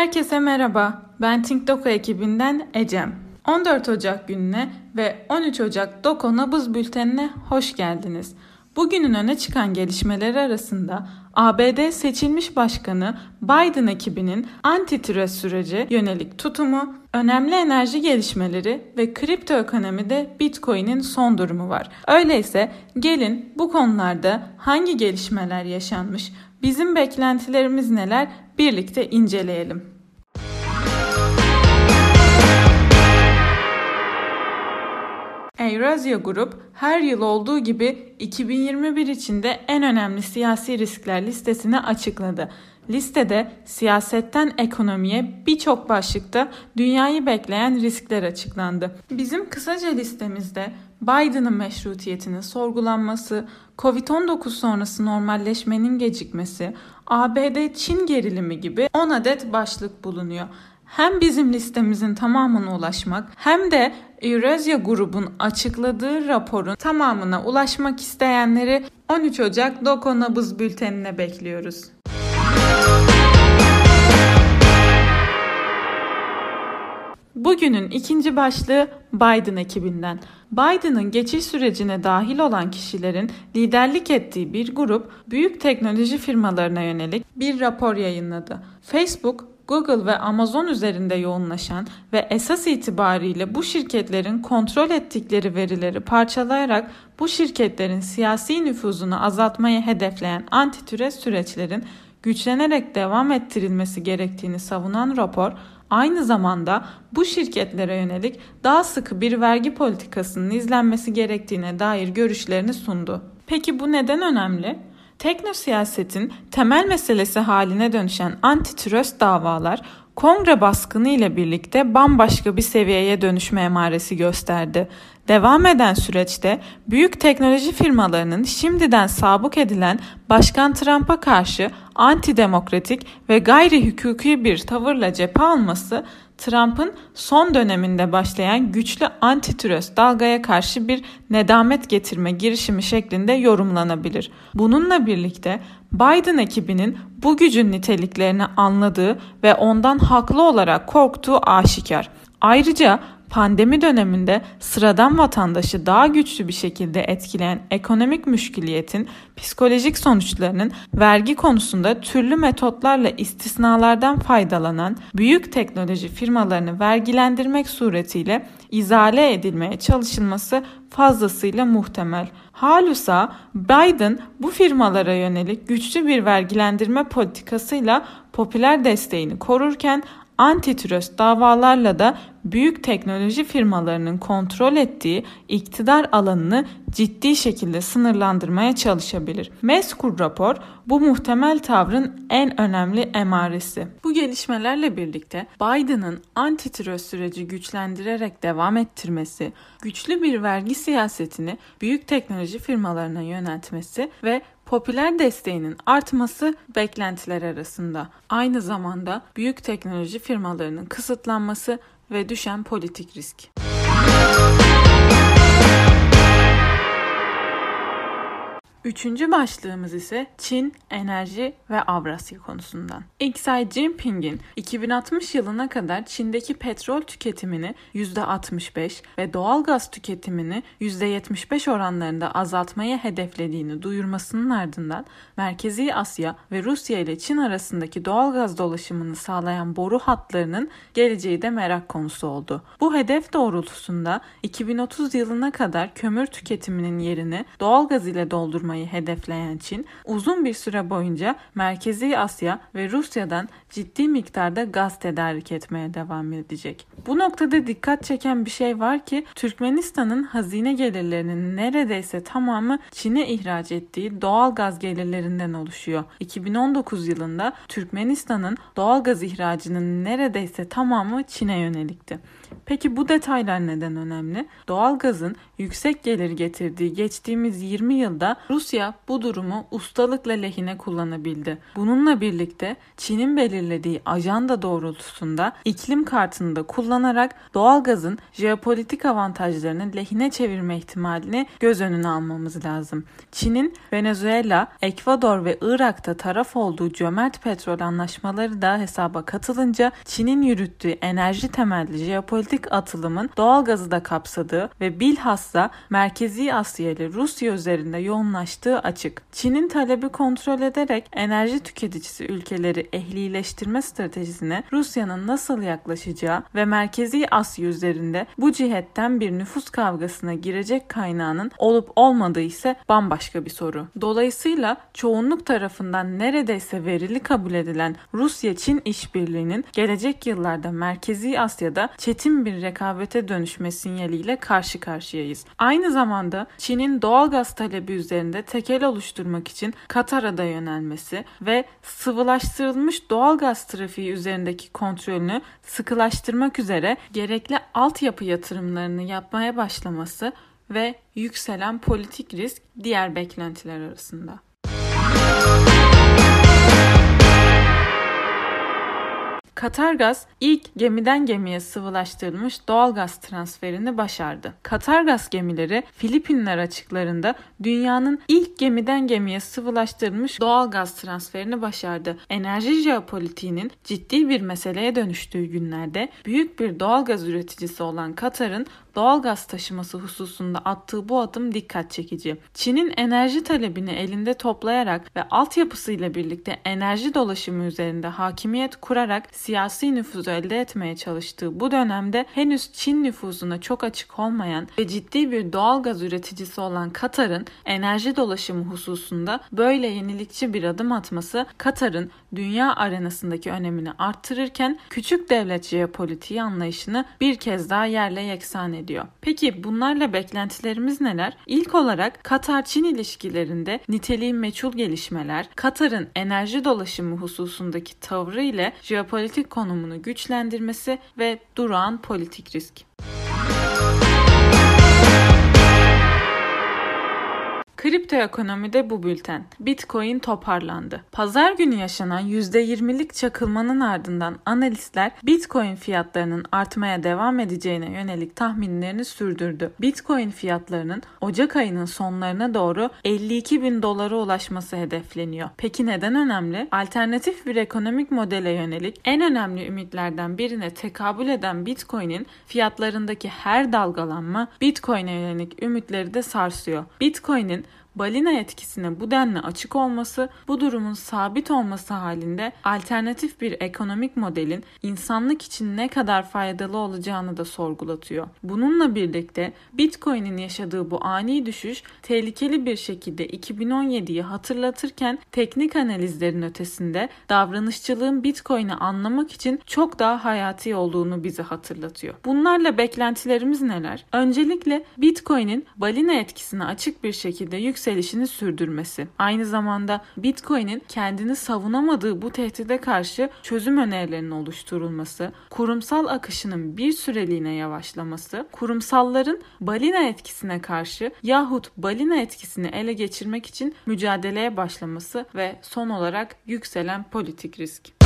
Herkese merhaba. Ben Think Doko ekibinden Ecem. 14 Ocak gününe ve 13 Ocak Doko Nabız Bülteni'ne hoş geldiniz. Bugünün öne çıkan gelişmeleri arasında ABD seçilmiş başkanı Biden ekibinin antitrust süreci yönelik tutumu, önemli enerji gelişmeleri ve kripto ekonomide Bitcoin'in son durumu var. Öyleyse gelin bu konularda hangi gelişmeler yaşanmış, bizim beklentilerimiz neler birlikte inceleyelim. Eurasia Grup her yıl olduğu gibi 2021 içinde en önemli siyasi riskler listesini açıkladı. Listede siyasetten ekonomiye birçok başlıkta dünyayı bekleyen riskler açıklandı. Bizim kısaca listemizde Biden'ın meşrutiyetinin sorgulanması, Covid-19 sonrası normalleşmenin gecikmesi, ABD-Çin gerilimi gibi 10 adet başlık bulunuyor hem bizim listemizin tamamına ulaşmak hem de Eurasia grubun açıkladığı raporun tamamına ulaşmak isteyenleri 13 Ocak Doko Nabız bültenine bekliyoruz. Bugünün ikinci başlığı Biden ekibinden. Biden'ın geçiş sürecine dahil olan kişilerin liderlik ettiği bir grup büyük teknoloji firmalarına yönelik bir rapor yayınladı. Facebook, Google ve Amazon üzerinde yoğunlaşan ve esas itibariyle bu şirketlerin kontrol ettikleri verileri parçalayarak bu şirketlerin siyasi nüfuzunu azaltmayı hedefleyen antitrust süreçlerin güçlenerek devam ettirilmesi gerektiğini savunan rapor, aynı zamanda bu şirketlere yönelik daha sıkı bir vergi politikasının izlenmesi gerektiğine dair görüşlerini sundu. Peki bu neden önemli? Tekno siyasetin temel meselesi haline dönüşen antitrust davalar kongre baskını ile birlikte bambaşka bir seviyeye dönüşme emaresi gösterdi. Devam eden süreçte büyük teknoloji firmalarının şimdiden sabık edilen Başkan Trump'a karşı antidemokratik ve gayri hukuki bir tavırla cephe alması Trump'ın son döneminde başlayan güçlü antitrust dalgaya karşı bir nedamet getirme girişimi şeklinde yorumlanabilir. Bununla birlikte Biden ekibinin bu gücün niteliklerini anladığı ve ondan haklı olarak korktuğu aşikar. Ayrıca pandemi döneminde sıradan vatandaşı daha güçlü bir şekilde etkileyen ekonomik müşküliyetin psikolojik sonuçlarının vergi konusunda türlü metotlarla istisnalardan faydalanan büyük teknoloji firmalarını vergilendirmek suretiyle izale edilmeye çalışılması fazlasıyla muhtemel. Halusa Biden bu firmalara yönelik güçlü bir vergilendirme politikasıyla popüler desteğini korurken antitrust davalarla da büyük teknoloji firmalarının kontrol ettiği iktidar alanını ciddi şekilde sınırlandırmaya çalışabilir. Meskur rapor bu muhtemel tavrın en önemli emaresi. Bu gelişmelerle birlikte Biden'ın antitrust süreci güçlendirerek devam ettirmesi, güçlü bir vergi siyasetini büyük teknoloji firmalarına yöneltmesi ve popüler desteğinin artması beklentiler arasında. Aynı zamanda büyük teknoloji firmalarının kısıtlanması ve düşen politik risk. Üçüncü başlığımız ise Çin, enerji ve Avrasya konusundan. Xi Jinping'in 2060 yılına kadar Çin'deki petrol tüketimini %65 ve doğal gaz tüketimini %75 oranlarında azaltmayı hedeflediğini duyurmasının ardından Merkezi Asya ve Rusya ile Çin arasındaki doğal gaz dolaşımını sağlayan boru hatlarının geleceği de merak konusu oldu. Bu hedef doğrultusunda 2030 yılına kadar kömür tüketiminin yerini doğal gaz ile doldurma olmayı hedefleyen Çin, uzun bir süre boyunca Merkezi Asya ve Rusya'dan ciddi miktarda gaz tedarik etmeye devam edecek. Bu noktada dikkat çeken bir şey var ki Türkmenistan'ın hazine gelirlerinin neredeyse tamamı Çin'e ihraç ettiği doğal gaz gelirlerinden oluşuyor. 2019 yılında Türkmenistan'ın doğal gaz ihracının neredeyse tamamı Çin'e yönelikti. Peki bu detaylar neden önemli? Doğal gazın yüksek gelir getirdiği geçtiğimiz 20 yılda Rusya Rusya bu durumu ustalıkla lehine kullanabildi. Bununla birlikte Çin'in belirlediği ajanda doğrultusunda iklim kartını da kullanarak doğalgazın jeopolitik avantajlarını lehine çevirme ihtimalini göz önüne almamız lazım. Çin'in Venezuela, Ekvador ve Irak'ta taraf olduğu cömert petrol anlaşmaları da hesaba katılınca Çin'in yürüttüğü enerji temelli jeopolitik atılımın doğalgazı da kapsadığı ve bilhassa Merkezi Asya ile Rusya üzerinde yoğunlaştığı açık. Çin'in talebi kontrol ederek enerji tüketicisi ülkeleri ehlileştirme stratejisine Rusya'nın nasıl yaklaşacağı ve Merkezi Asya üzerinde bu cihetten bir nüfus kavgasına girecek kaynağının olup olmadığı ise bambaşka bir soru. Dolayısıyla çoğunluk tarafından neredeyse verili kabul edilen Rusya-Çin işbirliğinin gelecek yıllarda Merkezi Asya'da çetin bir rekabete dönüşme sinyaliyle karşı karşıyayız. Aynı zamanda Çin'in doğal gaz talebi üzerinde tekel oluşturmak için Katar'a da yönelmesi ve sıvılaştırılmış doğal gaz trafiği üzerindeki kontrolünü sıkılaştırmak üzere gerekli altyapı yatırımlarını yapmaya başlaması ve yükselen politik risk diğer beklentiler arasında. Katargaz ilk gemiden gemiye sıvılaştırılmış doğal gaz transferini başardı. Katargaz gemileri Filipinler açıklarında dünyanın ilk gemiden gemiye sıvılaştırılmış doğal gaz transferini başardı. Enerji jeopolitiğinin ciddi bir meseleye dönüştüğü günlerde büyük bir doğal gaz üreticisi olan Katar'ın doğal gaz taşıması hususunda attığı bu adım dikkat çekici. Çin'in enerji talebini elinde toplayarak ve altyapısıyla birlikte enerji dolaşımı üzerinde hakimiyet kurarak siyasi nüfuzu elde etmeye çalıştığı bu dönemde henüz Çin nüfuzuna çok açık olmayan ve ciddi bir doğal gaz üreticisi olan Katar'ın enerji dolaşımı hususunda böyle yenilikçi bir adım atması Katar'ın dünya arenasındaki önemini arttırırken küçük devlet jeopolitiği anlayışını bir kez daha yerle yeksan ediyor. Peki bunlarla beklentilerimiz neler? İlk olarak Katar-Çin ilişkilerinde niteliği meçhul gelişmeler, Katar'ın enerji dolaşımı hususundaki tavrı ile jeopolitik konumunu güçlendirmesi ve durağan politik risk. Kripto ekonomide bu bülten. Bitcoin toparlandı. Pazar günü yaşanan %20'lik çakılmanın ardından analistler Bitcoin fiyatlarının artmaya devam edeceğine yönelik tahminlerini sürdürdü. Bitcoin fiyatlarının Ocak ayının sonlarına doğru 52 bin dolara ulaşması hedefleniyor. Peki neden önemli? Alternatif bir ekonomik modele yönelik en önemli ümitlerden birine tekabül eden Bitcoin'in fiyatlarındaki her dalgalanma Bitcoin'e yönelik ümitleri de sarsıyor. Bitcoin'in balina etkisine bu denli açık olması bu durumun sabit olması halinde alternatif bir ekonomik modelin insanlık için ne kadar faydalı olacağını da sorgulatıyor. Bununla birlikte Bitcoin'in yaşadığı bu ani düşüş tehlikeli bir şekilde 2017'yi hatırlatırken teknik analizlerin ötesinde davranışçılığın Bitcoin'i anlamak için çok daha hayati olduğunu bize hatırlatıyor. Bunlarla beklentilerimiz neler? Öncelikle Bitcoin'in balina etkisine açık bir şekilde yüksek yükselişini sürdürmesi. Aynı zamanda Bitcoin'in kendini savunamadığı bu tehdide karşı çözüm önerilerinin oluşturulması, kurumsal akışının bir süreliğine yavaşlaması, kurumsalların balina etkisine karşı yahut balina etkisini ele geçirmek için mücadeleye başlaması ve son olarak yükselen politik risk.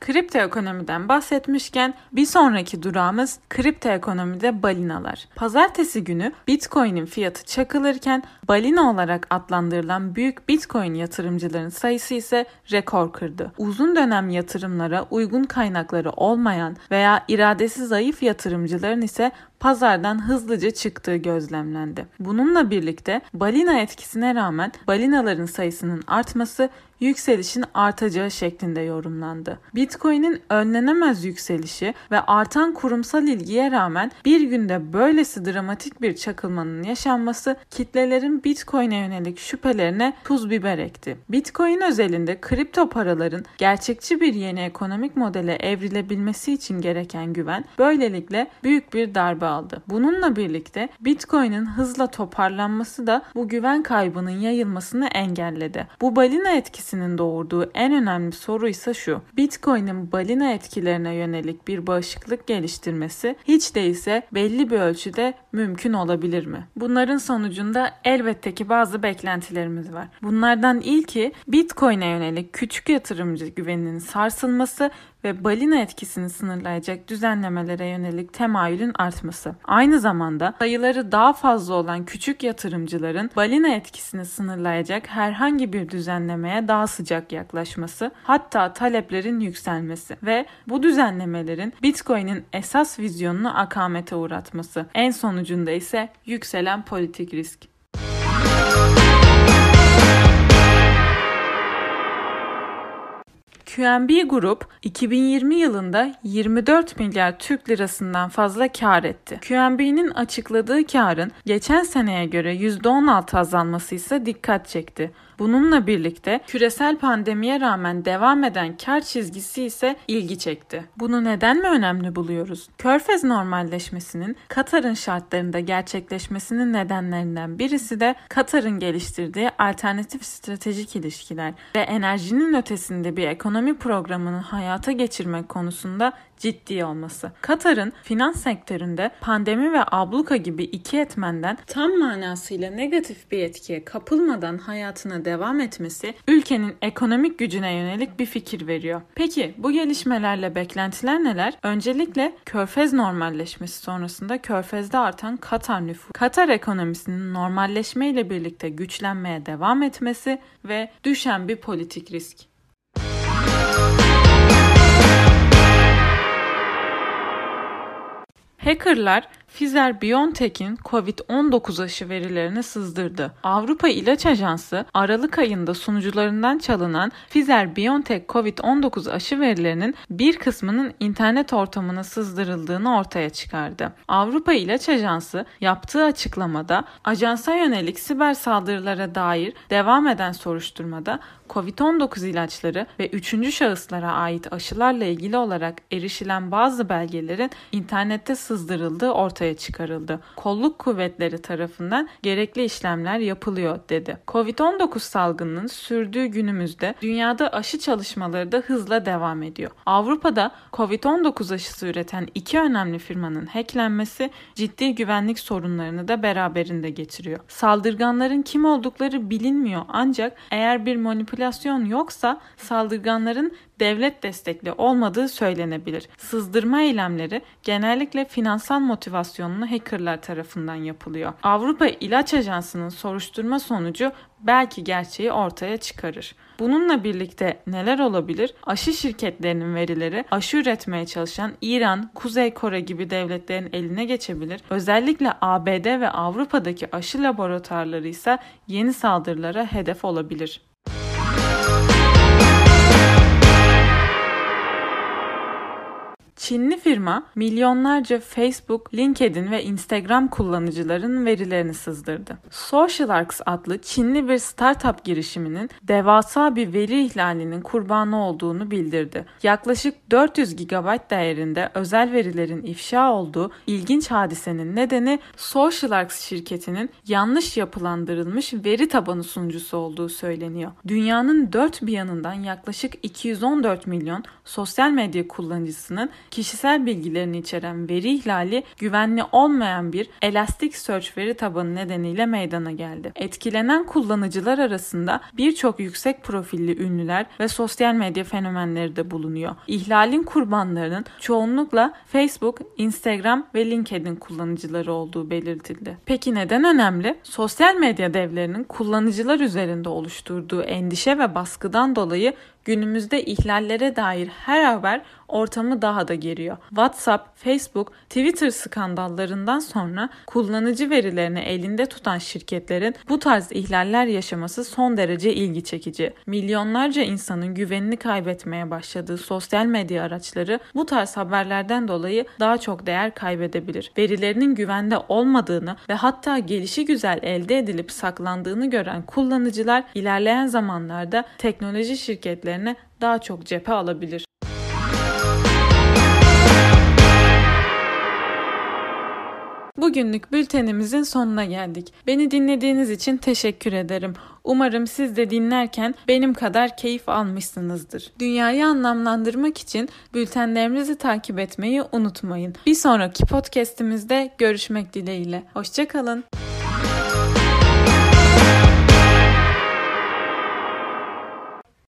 Kripto ekonomiden bahsetmişken bir sonraki durağımız kripto ekonomide balinalar. Pazartesi günü Bitcoin'in fiyatı çakılırken balina olarak adlandırılan büyük Bitcoin yatırımcıların sayısı ise rekor kırdı. Uzun dönem yatırımlara uygun kaynakları olmayan veya iradesi zayıf yatırımcıların ise pazardan hızlıca çıktığı gözlemlendi. Bununla birlikte balina etkisine rağmen balinaların sayısının artması yükselişin artacağı şeklinde yorumlandı. Bitcoin'in önlenemez yükselişi ve artan kurumsal ilgiye rağmen bir günde böylesi dramatik bir çakılmanın yaşanması kitlelerin Bitcoin'e yönelik şüphelerine tuz biber ekti. Bitcoin özelinde kripto paraların gerçekçi bir yeni ekonomik modele evrilebilmesi için gereken güven böylelikle büyük bir darbe aldı. Bununla birlikte Bitcoin'in hızla toparlanması da bu güven kaybının yayılmasını engelledi. Bu balina etkisinin doğurduğu en önemli soru ise şu. Bitcoin'in balina etkilerine yönelik bir bağışıklık geliştirmesi hiç değilse belli bir ölçüde mümkün olabilir mi? Bunların sonucunda elbette ki bazı beklentilerimiz var. Bunlardan ilki Bitcoin'e yönelik küçük yatırımcı güveninin sarsılması ve balina etkisini sınırlayacak düzenlemelere yönelik temayülün artması. Aynı zamanda sayıları daha fazla olan küçük yatırımcıların balina etkisini sınırlayacak herhangi bir düzenlemeye daha sıcak yaklaşması, hatta taleplerin yükselmesi ve bu düzenlemelerin Bitcoin'in esas vizyonunu akamete uğratması. En sonucunda ise yükselen politik risk. QNB Grup 2020 yılında 24 milyar Türk lirasından fazla kar etti. QNB'nin açıkladığı karın geçen seneye göre %16 azalması ise dikkat çekti. Bununla birlikte küresel pandemiye rağmen devam eden kar çizgisi ise ilgi çekti. Bunu neden mi önemli buluyoruz? Körfez normalleşmesinin Katar'ın şartlarında gerçekleşmesinin nedenlerinden birisi de Katar'ın geliştirdiği alternatif stratejik ilişkiler ve enerjinin ötesinde bir ekonomi programını hayata geçirmek konusunda ciddi olması. Katar'ın finans sektöründe pandemi ve abluka gibi iki etmenden tam manasıyla negatif bir etkiye kapılmadan hayatına devam etmesi ülkenin ekonomik gücüne yönelik bir fikir veriyor. Peki bu gelişmelerle beklentiler neler? Öncelikle Körfez normalleşmesi sonrasında Körfez'de artan Katar nüfusu, Katar ekonomisinin normalleşme ile birlikte güçlenmeye devam etmesi ve düşen bir politik risk. Hackerlar Pfizer-BioNTech'in COVID-19 aşı verilerini sızdırdı. Avrupa İlaç Ajansı Aralık ayında sunucularından çalınan Pfizer-BioNTech COVID-19 aşı verilerinin bir kısmının internet ortamına sızdırıldığını ortaya çıkardı. Avrupa İlaç Ajansı yaptığı açıklamada ajansa yönelik siber saldırılara dair devam eden soruşturmada COVID-19 ilaçları ve üçüncü şahıslara ait aşılarla ilgili olarak erişilen bazı belgelerin internette sızdırıldığı ortaya çıkarıldı. Kolluk kuvvetleri tarafından gerekli işlemler yapılıyor dedi. Covid-19 salgınının sürdüğü günümüzde dünyada aşı çalışmaları da hızla devam ediyor. Avrupa'da Covid-19 aşısı üreten iki önemli firmanın hacklenmesi ciddi güvenlik sorunlarını da beraberinde getiriyor. Saldırganların kim oldukları bilinmiyor ancak eğer bir manipülasyon yoksa saldırganların devlet destekli olmadığı söylenebilir. Sızdırma eylemleri genellikle finansal motivasyonlu hackerlar tarafından yapılıyor. Avrupa İlaç Ajansı'nın soruşturma sonucu belki gerçeği ortaya çıkarır. Bununla birlikte neler olabilir? Aşı şirketlerinin verileri aşı üretmeye çalışan İran, Kuzey Kore gibi devletlerin eline geçebilir. Özellikle ABD ve Avrupa'daki aşı laboratuvarları ise yeni saldırılara hedef olabilir. Çinli firma milyonlarca Facebook, LinkedIn ve Instagram kullanıcılarının verilerini sızdırdı. SocialArcs adlı Çinli bir startup girişiminin devasa bir veri ihlalinin kurbanı olduğunu bildirdi. Yaklaşık 400 GB değerinde özel verilerin ifşa olduğu ilginç hadisenin nedeni SocialArcs şirketinin yanlış yapılandırılmış veri tabanı sunucusu olduğu söyleniyor. Dünyanın dört bir yanından yaklaşık 214 milyon sosyal medya kullanıcısının kişisel bilgilerini içeren veri ihlali güvenli olmayan bir Elasticsearch veri tabanı nedeniyle meydana geldi. Etkilenen kullanıcılar arasında birçok yüksek profilli ünlüler ve sosyal medya fenomenleri de bulunuyor. İhlalin kurbanlarının çoğunlukla Facebook, Instagram ve LinkedIn kullanıcıları olduğu belirtildi. Peki neden önemli? Sosyal medya devlerinin kullanıcılar üzerinde oluşturduğu endişe ve baskıdan dolayı günümüzde ihlallere dair her haber ortamı daha da geriyor. WhatsApp, Facebook, Twitter skandallarından sonra kullanıcı verilerini elinde tutan şirketlerin bu tarz ihlaller yaşaması son derece ilgi çekici. Milyonlarca insanın güvenini kaybetmeye başladığı sosyal medya araçları bu tarz haberlerden dolayı daha çok değer kaybedebilir. Verilerinin güvende olmadığını ve hatta gelişi güzel elde edilip saklandığını gören kullanıcılar ilerleyen zamanlarda teknoloji şirketlerine daha çok cephe alabilir. Bugünlük bültenimizin sonuna geldik. Beni dinlediğiniz için teşekkür ederim. Umarım siz de dinlerken benim kadar keyif almışsınızdır. Dünyayı anlamlandırmak için bültenlerimizi takip etmeyi unutmayın. Bir sonraki podcast'imizde görüşmek dileğiyle. Hoşçakalın.